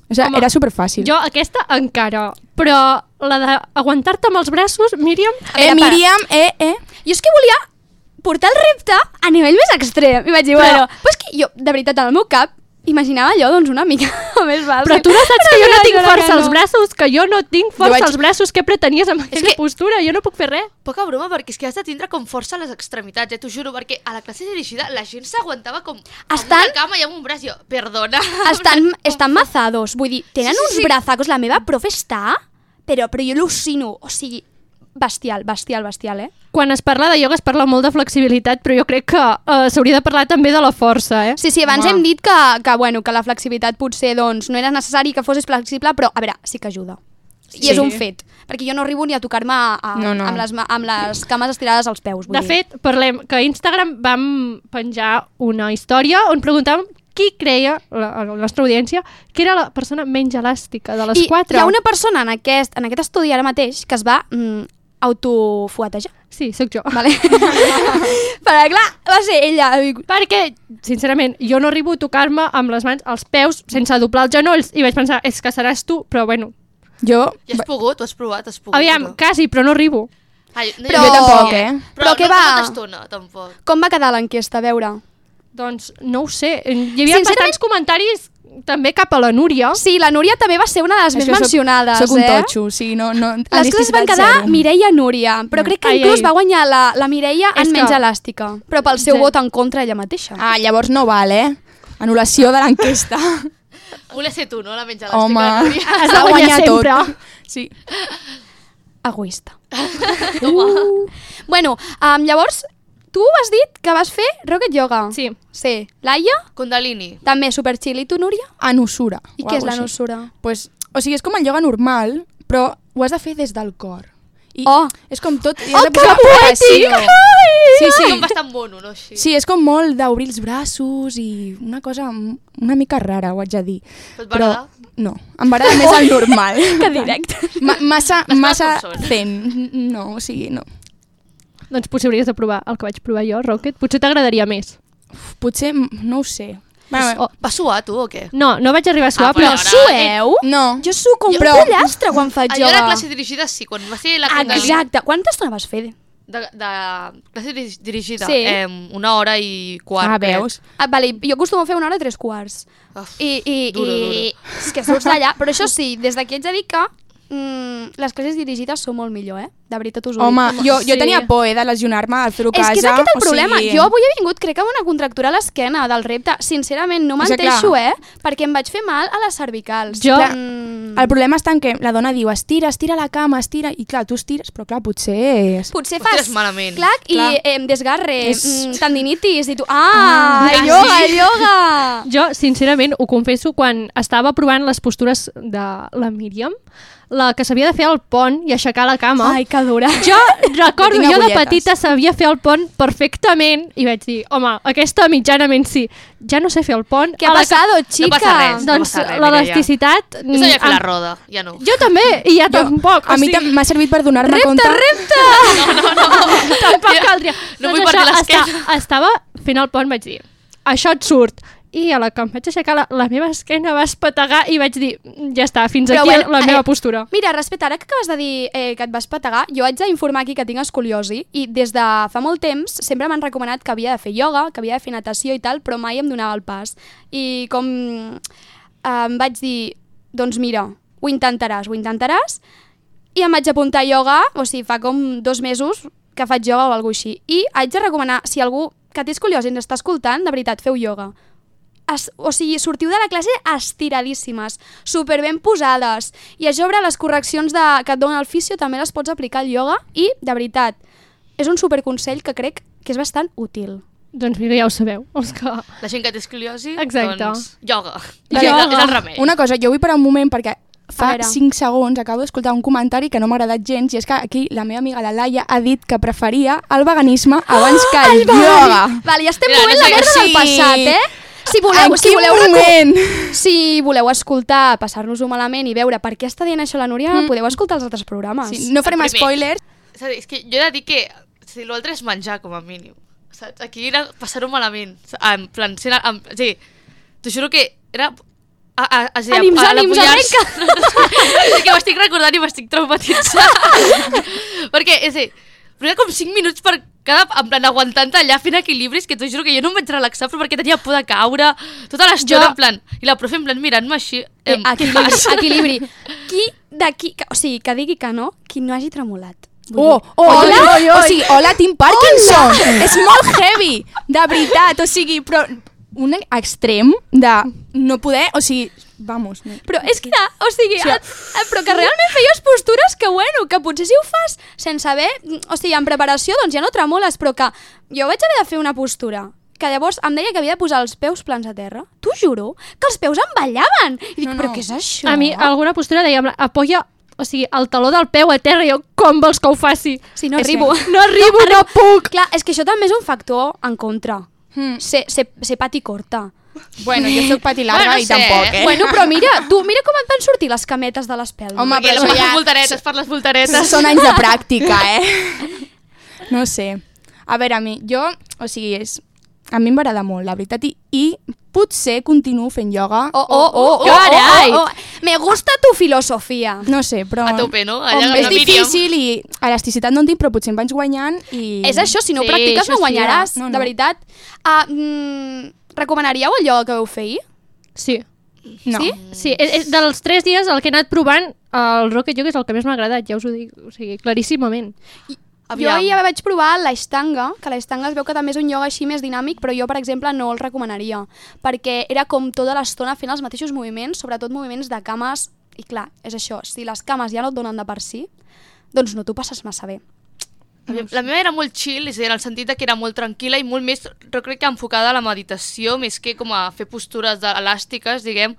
o sigui, Home, era superfàcil. Jo aquesta encara, però la d'aguantar-te amb els braços, Míriam... Eh, Míriam, eh, eh. Jo és que volia portar el repte a nivell més extrem. I vaig dir, Però- bueno, però és que jo, de veritat, en el meu cap, imaginava allò, doncs, una mica més val. Però tu no saps que jo no tinc força als braços, que jo no tinc força vaig- als braços. Què pretenies amb aquella que- postura? Jo no puc fer res. Poca broma, perquè és que has de tindre com força a les extremitats, eh, t'ho juro, perquè a la classe dirigida la gent s'aguantava com Estan- amb una cama i amb un braç. Jo, perdona. Estan, estan mazados, vull dir, tenen Sí, sí, uns sí. brazacos. La meva profe està, però, però jo al·lucino. O sigui, bestial, bestial, bestial, eh? Quan es parla de ioga es parla molt de flexibilitat, però jo crec que uh, s'hauria de parlar també de la força, eh? Sí, sí, abans Home. hem dit que, que, bueno, que la flexibilitat potser doncs, no era necessari que fossis flexible, però, a veure, sí que ajuda. I Sí. és un fet, perquè jo no arribo ni a tocar-me No, no. amb, les, amb les cames estirades als peus. Vull De dir. fet, parlem que a Instagram vam penjar una història on preguntàvem qui creia, la, la nostra audiència, que era la persona menys elàstica de les I quatre. hi ha una persona en aquest, en aquest estudi ara mateix que es va mm, autofuetejar. Sí, sóc jo. Vale? Perquè, clar, va ser ella. Perquè, sincerament, jo no arribo a tocar-me amb les mans als peus sense doblar els genolls i vaig pensar, és que seràs tu, però bueno, Jo... Ja has pogut, ho has provat, has pogut. aviam, no? quasi, però no arribo. Ai, no, Però- Jo tampoc, eh? Però, Però què no, va? Estona, tampoc. Com va quedar l'enquesta? A veure. Doncs no ho sé, hi havia Sincerament- bastants comentaris també cap a la Núria. Sí, la Núria també va ser una de les És més que soc- mencionades, Soc un eh? totxo, sí, no... no Les coses van quedar zero. Mireia Núria, però crec que Ai, inclús ai. va guanyar la, la Mireia És en que- menys elàstica, però pel seu Sí. vot en contra ella mateixa. Ah, llavors no val, eh? Anul·lació de l'enquesta. Volia ser tu, no? La menys elàstica. Home, Núria. Has de guanyar sempre. Sí. Egoista. Uh. Bueno, um, llavors, tu has dit que vas fer Rocket Yoga. Sí. Sí. Laia? Kundalini. També super chill. I tu, Núria? Anusura. I què és algo la així. nusura? Pues, o sigui, és com el ioga normal, però ho has de fer des del cor. I Oh. és com tot... i Oh, de que poètic! Sí, sí. Com bastant mono, no? Així. Sí, és com molt d'obrir els braços i una cosa una mica rara, ho haig de dir. Però agradar? no, em va agradar més el normal. Que directe. Ma massa, massa zen. No, o sigui, no. Doncs potser hauries de provar el que vaig provar jo, Rocket. Potser t'agradaria més. Uf, Potser, no ho sé. Bueno, Oh, Va suar, tu, o què? no, no vaig arribar a suar, Ah, però... però- Sueu? no. Jo suco un Però- pollastre quan faig jo a la yoga. classe dirigida sí, quan va ser la Kundalini Exacte. Quanta estona vas fer? de, de classe diri- dirigida, Sí. eh, una hora i quart. Ah, crec. veus? Ah, vale, jo acostumo a fer una hora i tres quarts. Uf, I, i, Duro, i és que surts d'allà. Però això sí, des d'aquí haig de dir que mm, les classes dirigides són molt millor, eh? De veritat us ho Home, dic. jo, jo Sí. tenia por eh, de lesionar-me al fer-ho a És casa. que és aquest el problema. Sigui... Jo avui he vingut, crec que amb una contractura a l'esquena del repte. Sincerament, no menteixo, clar. eh? Perquè em vaig fer mal a les cervicals. Jo- Mm, El problema està en que la dona diu estira, estira la cama, estira, i clar, tu estires, però clar, potser... És... Potser fas tires malament. clac i Clar. eh, desgarre, És- mm, tendinitis, i tu, ah, Ah, el yoga, sí. el yoga! Jo, sincerament, ho confesso, quan estava provant les postures de la Míriam, la que s'havia de fer al pont i aixecar la cama, Ai, que dura. jo recordo, Jo jo de petita sabia fer el pont perfectament i vaig dir, home, aquesta mitjanament sí. Ja no sé fer el pont. Què ha passat, No xica? passa res. no Doncs passa res, l'elasticitat... Jo sabia fer la em- roda, ja no. Jo també, i ja tampoc. A mi tam- m'ha servit per donar-me compte... tampoc caldria. No Doncs vull això, partir l'esquena. esta- Estava fent el pont, vaig dir, això et surt. I a la que em vaig aixecar, la, la meva esquena va espetegar i vaig dir, ja està, fins Però aquí bueno, la meva eh, postura. Mira, respecte, ara que acabes de dir eh, que et vas petegar, jo haig d'informar aquí que tinc escoliosi i des de fa molt temps sempre m'han recomanat que havia de fer ioga, que havia de fer natació i tal, però mai em donava el pas. I com eh, em vaig dir, doncs mira, ho intentaràs, ho intentaràs, i em vaig apuntar a ioga, o sigui, fa com dos mesos que faig ioga o alguna així. I haig de recomanar, si algú que té escoliosi ens està escoltant, de veritat, feu ioga. Es, o sigui, sortiu de la classe estiradíssimes, super ben posades. I a sobre les correccions de, que et dona el fisio també les pots aplicar al ioga i, de veritat, és un superconsell que crec que és bastant útil. Doncs mira, ja ho sabeu. És que... La gent que té escoliosi, Exacte. doncs, ioga. Vale. És, el- és el remei. Una cosa, jo vull parar un moment perquè fa veure. 5 segons acabo d'escoltar un comentari que no m'ha agradat gens i és que aquí la meva amiga la Laia ha dit que preferia el veganisme abans que el, ioga. Vale, ja estem movent no la sé- merda sí. del passat, eh? Si voleu, si voleu, moment? si voleu escoltar, passar-nos-ho malament i veure per què està dient això la Núria, mm. podeu escoltar els altres programes. Sí, no farem spoilers. És a dir, és que jo he de dir que si l'altre és menjar, com a mínim. Saps? Aquí era passar-ho malament. En plan, era, en, sí, t'ho juro que era... A, a, a, a, Ànims, a, ànims, arrepollar-se. és que m'estic recordant i m'estic traumatitzant. Perquè, és a dir, però era com 5 minuts per cada, en plan, aguantant allà fent equilibris, que t'ho juro que jo no em vaig relaxar, però perquè tenia por de caure, tota l'estona, Jo- en plan, i la profe en plan mirant-me així, Eh, equilibri, equilibri. Qui d'aquí, o sigui, que digui que no, qui no hagi tremolat. Oh, oh, hola? oi, oi, oi. O sigui, hola, Tim Parkinson. És molt heavy, de veritat. O sigui, però un extrem de no poder, o sigui, vamos. No. Però és que, o sigui, Sí. et, et, però que realment feies postures que, bueno, que potser si ho fas sense haver, o sigui, en preparació, doncs ja no tremoles, però que jo vaig haver de fer una postura que llavors em deia que havia de posar els peus plans a terra. T'ho juro, que els peus em ballaven. I dic, No, però no. què és això? A mi, alguna postura deia, apoya o sigui, el taló del peu a terra, i jo, com vols que ho faci? Sí, no arribo. No arribo, no puc! Clar, és que això també és un factor en contra. Hmm. Ser, ser, ser pati corta. Bueno, jo soc pati larga Bueno, i sé, tampoc, eh? Bueno, però mira, tu, mira com et van sortir les cametes de les pelmes. Home, però les això ja- voltaretes, per les voltaretes. Són anys de pràctica, eh? No sé. A veure, a mi, jo, o sigui, és, a mi m'agrada molt, la veritat, i, i potser continuo fent ioga. Oh, oh, oh, oh, carai! oh, oh. Me gusta tu filosofia. No sé, però... A tope, no? Allà és difícil i elasticitat no en tinc, però potser em vaig guanyant i... És això, si no Sí, ho practiques no guanyaràs, no, no. de veritat. Uh, mm, recomanaríeu el ioga que vau fer ahir? Sí. No. Sí? Sí, és, és dels tres dies el que he anat provant, el Rocket Yoga és el que més m'ha agradat, ja us ho dic, o sigui, claríssimament. Aviam. Jo ja vaig provar l'Aishtanga, que l'Aishtanga es veu que també és un ioga així més dinàmic, però jo, per exemple, no el recomanaria, perquè era com tota l'estona fent els mateixos moviments, sobretot moviments de cames, i clar, és això, si les cames ja no et donen de per si, doncs no t'ho passes massa bé. La meva era molt chill, és a dir, en el sentit que era molt tranquil·la i molt més, jo crec que enfocada a la meditació, més que com a fer postures elàstiques, diguem.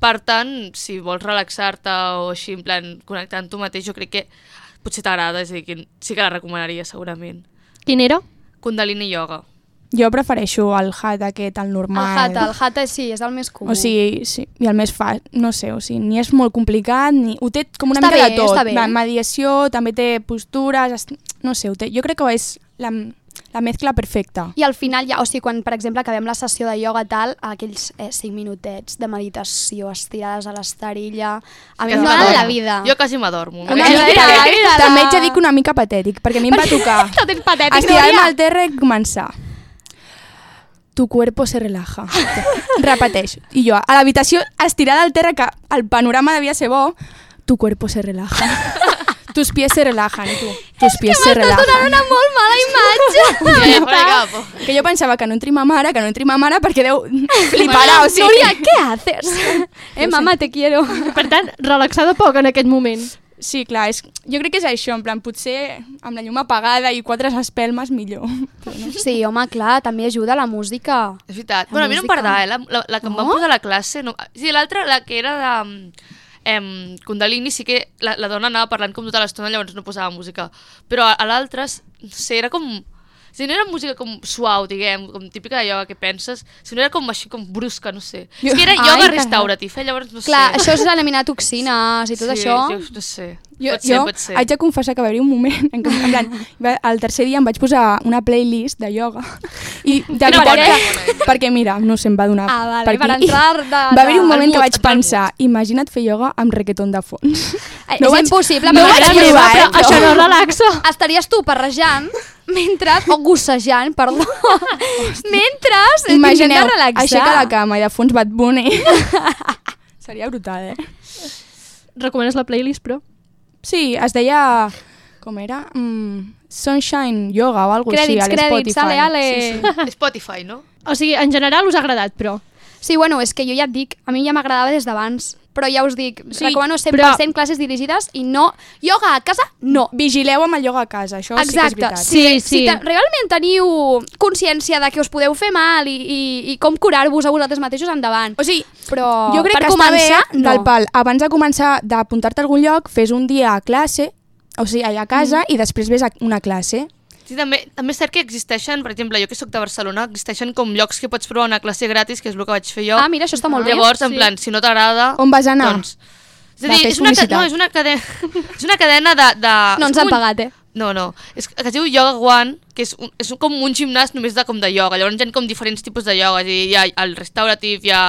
Per tant, si vols relaxar-te o així, en plan, connectar amb tu mateix, jo crec que potser t'agrada, és a dir, que sí que la recomanaria segurament. Quin era? Kundalini Yoga. Jo prefereixo el hat aquest, el normal. El hatha, el hatha sí, és el més comú. O sigui, sí, i el més fa, no sé, o sigui, ni és molt complicat, ni ho té com una Està mica bé, de tot. està bé. Va, mediació, també té postures, es- no sé, ho té. jo crec que és la, la mescla perfecta. I al final, ja, o sigui, quan, per exemple, acabem la sessió de ioga tal, aquells eh, 5 minutets de meditació estirades a l'estarilla, a mi m'adormo. la vida. Jo quasi m'adormo. Una mica, la vida, la- també ets a dir que una mica patètic, perquè a mi em va tocar Tot és patètic, estirar-me al terra i començar. Tu cuerpo se relaja. Repeteix. I jo, a l'habitació, estirada al terra, que el panorama devia ser bo, tu cuerpo se relaja. Tus pies se relajan, tu. Tus pies se M'estàs donant relajan. una molt mala imatge. De capo. Que jo pensava que no entri ma mare, que no entri ma mare, perquè deu fliparà, o sigui... Núria, què haces? Eh, mama, te quiero. Per tant, relaxada poc en aquest moment. Sí, clar, és, jo crec que és això, en plan, potser amb la llum apagada i quatre espelmes millor. Però no. Sí, home, clar, també ajuda la música. És veritat. La Bueno, a mi no em música. m'agradava, eh? La, la, la que em van No? posar a la classe... No. Sí, l'altra, la que era de... Em, Kundalini sí que la, la dona anava parlant com tota l'estona, llavors no posava música. Però a, a l'altra, no sé, era com... Si no era música com suau, diguem, com típica de ioga que penses, si no era com així com brusca, no sé. És que era Ai, ioga que restauratif, eh? llavors no Clar, sé. això és eliminar toxines i tot sí, això. Jo, no sé. Jo, pot ser, jo pot ser. haig de confessar que va haver-hi un moment en què, en plan, el tercer dia em vaig posar una playlist de ioga i de Quina veritat bona, perquè mira, no sé, em va donar Ah, vale, per per aquí. entrar de- va haver-hi un de- moment al que mood, vaig pensar imagina't fer ioga amb reggaeton de fons Eh, No és vaig- impossible, no perquè vaig provar, eh, Això no relaxa. Estaries tu parrejant mentre, o gossejant, perdó, mentre Imagineu, relaxar. aixeca la cama i de fons Bad Bunny seria brutal, eh? Recomanes la playlist, però? Sí, es deia... Com era? Mm, Sunshine Yoga o alguna Crèdits, així, a crèdits, l'Spotify. ale, ale. Sí, sí. Spotify, no? O sigui, en general us ha agradat, però. Sí, bueno, és que jo ja et dic, a mi ja m'agradava des d'abans, però ja us dic, Sí, sí, recomano 100% però- classes dirigides i no... Yoga a casa, no. Vigileu amb el ioga a casa, això sí que és Exacte. veritat. si, Sí, si sí. te, realment teniu consciència de que us podeu fer mal i, i, i com curar-vos a vosaltres mateixos, endavant. O sigui, Però jo crec per que començar, està bé, no. del pal, abans de començar d'apuntar-te a algun lloc, fes un dia a classe, o sigui, allà a casa, Mm. i després ves a una classe. Sí, també, també és cert que existeixen, per exemple, jo que sóc de Barcelona, existeixen com llocs que pots provar una classe gratis, que és el que vaig fer jo. Ah, mira, això està molt bé. Llavors, en Sí. plan, si no t'agrada... On vas anar? Doncs, és a dir, és una, no, és una cadena, és una cadena de... de No ens han un- pagat, eh? No, no. És, que es diu Yoga One, que és, un, és com un gimnàs només de com de ioga. Llavors hi ha com diferents tipus de ioga. És a dir, hi ha el restaurative, hi ha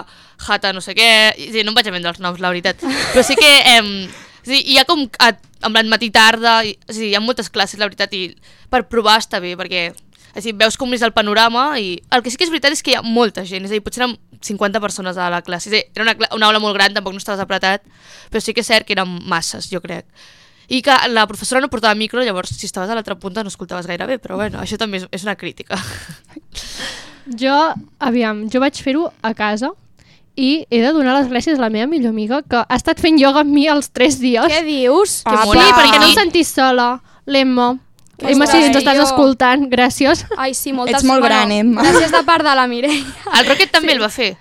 hatha, no sé què... És a dir, no em vaig a vendre els noms, la veritat. Però sí que... Eh, a dir, hi ha com a, en plan matí tarda, i, a dir, hi ha moltes classes, la veritat, i per provar està bé, perquè és a dir, veus com és el panorama i el que sí que és veritat és que hi ha molta gent, és a dir, potser eren 50 persones a la classe, és dir, era una, una aula molt gran, tampoc no estaves apretat, però sí que és cert que eren masses, jo crec. I que la professora no portava micro, llavors si estaves a l'altra punta no escoltaves gaire bé, però bueno, això també és, és una crítica. Jo, aviam, jo vaig fer-ho a casa i he de donar les gràcies a la meva millor amiga que ha estat fent ioga amb mi els tres dies. Què dius? Que Ah, sí, perquè no em sentís sola. L'Emma. Emma, si ens estàs jo. escoltant, gràcies. Ai, sí, moltes... Ets molt gran, Emma. Gràcies de part de la Mireia. El Rocket també el va fer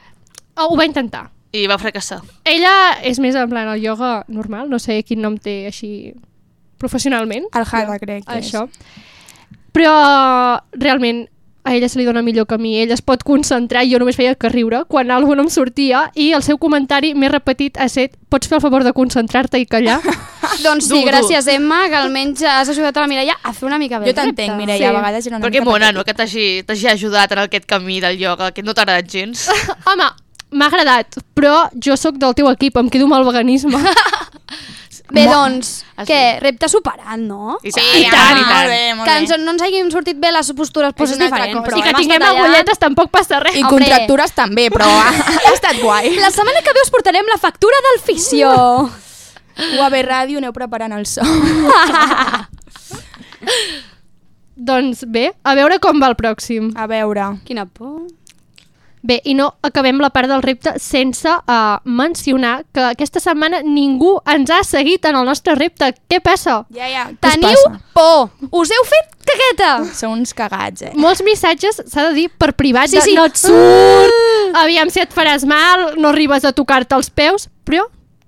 Oh, ho va intentar. i va fracassar. Ella és més en plan el ioga normal, no sé quin nom té així professionalment. El Hatha, crec que Això. Però realment a ella se li dona millor que a mi. Ella es pot concentrar i jo només feia que riure quan algú no em sortia i el seu comentari més repetit ha set pots fer el favor de concentrar-te i callar? doncs sí, Dur, dur. gràcies, Emma, que almenys has ajudat a la Mireia a fer una mica bé Jo t'entenc, Mireia, Sí. a vegades era una Perquè mica mona, no? Que t'hagi t'hagi ajudat en aquest camí del ioga, que no t'ha agradat gens. Home, m'ha agradat, però jo sóc del teu equip, em quedo amb el veganisme. Bé, doncs, Ah, què? Repte superat, no? I tant, Sí, i tant, i molt tant. bé, molt Que ens, no ens hagin sortit bé les postures poses una altra diferents, cosa. però I que tinguem allà. agulletes tampoc passa res. I Hombre. contractures també, però ha, ha estat guai. La setmana que ve us portarem la factura del fisio. UAB Ràdio, aneu preparant el so. Doncs bé, a veure com va el pròxim. A veure. Quina por. Bé, i no acabem la part del repte sense uh, mencionar que aquesta setmana ningú ens ha seguit en el nostre repte. Què passa? Ja, ja. Teniu passa? por. Us heu fet cagueta. Sou uns cagats, eh? Molts missatges, s'ha de dir, per privat, Sí, de sí. no et surt, aviam si et faràs mal, no arribes a tocar-te els peus, però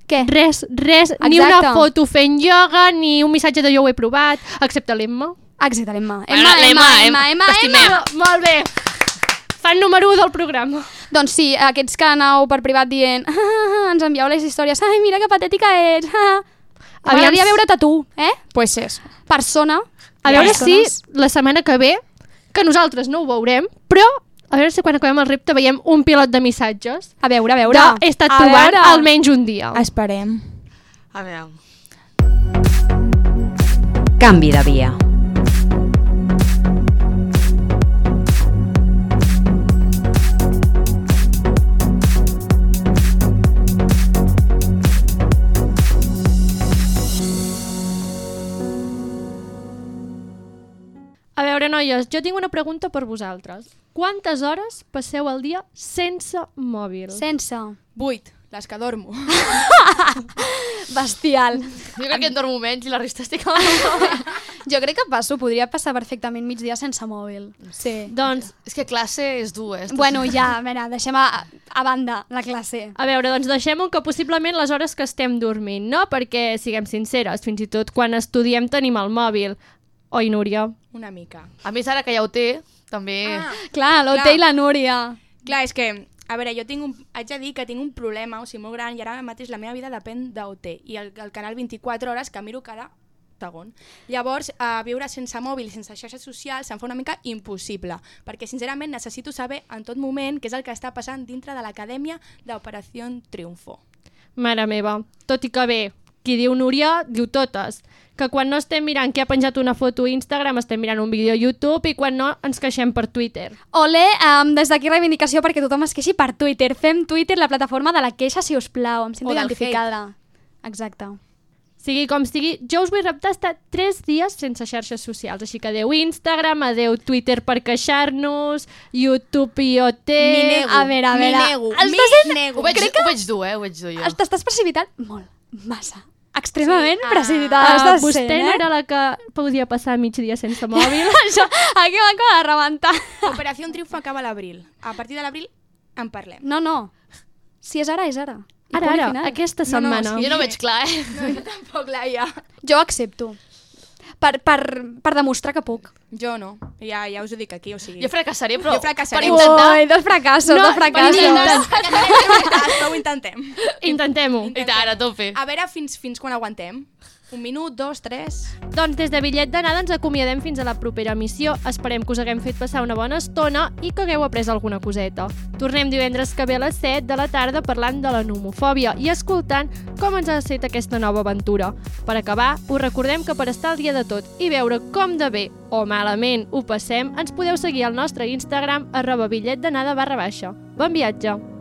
Què? res, res, ni Exacte. una foto fent ioga, ni un missatge de jo ho he provat, excepte l'Emma. Exacte, l'Emma. Bueno, Emma, Emma, l'Emma, Emma, Emma, Emma, t'estimem. Emma. Molt bé. Fan número 1 del programa. Doncs sí, aquests que aneu per privat dient ah, ah, ens envieu les històries, ai, mira que patètica ets. Ah. Aviam M'agradaria si- veure-te tu, eh? Pues és. Persona. A veure Persones. si la setmana que ve, que nosaltres no ho veurem, però a veure si quan acabem el repte veiem un pilot de missatges A veure, a veure. que he estat A trobant veure. almenys un dia. Esperem. A veure... Canvi de via. Veure, noies, jo tinc una pregunta per vosaltres. Quantes hores passeu al dia sense mòbil? Sense. Vuit, les que dormo. Bestial. Jo crec que em dormo menys i la resta estic... Jo crec que passo, podria passar perfectament migdia sense mòbil. Sí. Doncs, És que classe és dur, eh? Bueno, ja, a veure, deixem a, a banda la classe. a veure, doncs deixem-ho que possiblement les hores que estem dormint, no? Perquè, siguem sinceres, fins i tot quan estudiem tenim el mòbil. Oi, Núria? Una mica. A més, ara que ja ho té, també... Ah, Clar, l'Ote Clar. i la Núria. Clar, és que, a veure, jo tinc un, haig de dir que tinc un problema, o sigui, molt gran, i ara mateix la meva vida depèn d'OT, i el, el canal 24 hores que miro cada segon. Llavors, eh, viure sense mòbil, sense xarxes socials, se'm fa una mica impossible, perquè sincerament necessito saber en tot moment què és el que està passant dintre de l'acadèmia d'Operació Triunfo. Mare meva, tot i que bé, qui diu Núria, diu totes. Que quan no estem mirant qui ha penjat una foto a Instagram, estem mirant un vídeo a YouTube i quan no ens queixem per Twitter. Ole, um, des d'aquí reivindicació perquè tothom es queixi per Twitter. Fem Twitter la plataforma de la queixa, si us plau. Em sento identificada. Exacte. Sigui com sigui, jo us vull reptar estar 3 dies sense xarxes socials, així que adeu Instagram, adeu Twitter per queixar-nos, YouTube IoT... M'hi nego, a veure, a m'hi veure. nego, Estàs m'hi nego. Ho veig, Crec que- ho veig dur, eh? Ho veig dur jo. T'estàs precipitant molt, massa. Extremament Sí, ah. precipitada. Ah, vostè no eh? era la que podia passar migdia sense mòbil? Això, aquí m'acaba de rebentar. Operació Triunfo acaba a l'abril. A partir de l'abril en parlem. No, no. Si és ara, és ara. I Ara, ara, final. aquesta No, no, setmana. sí. Jo no ho veig clar, eh? No, jo tampoc, Laia. Jo accepto. Per, per, per demostrar que puc. Jo no. Ja, ja us ho dic aquí, o sigui... Jo fracassaré, però Jo fracassaré. per intentar... Ui, dos fracassos, No, dos fracassos. Però ho intentem. Intentem-ho. I tant, a tope. A veure fins, fins quan aguantem. Un minut, dos, tres... Doncs des de bitllet d'anada ens acomiadem fins a la propera missió. Esperem que us haguem fet passar una bona estona i que hagueu après alguna coseta. Tornem divendres que ve a les 7 de la tarda parlant de la nomofòbia i escoltant com ens ha set aquesta nova aventura. Per acabar, us recordem que per estar al dia de tot i veure com de bé o malament ho passem, ens podeu seguir al nostre Instagram arroba bitllet d'anada barra baixa. Bon viatge!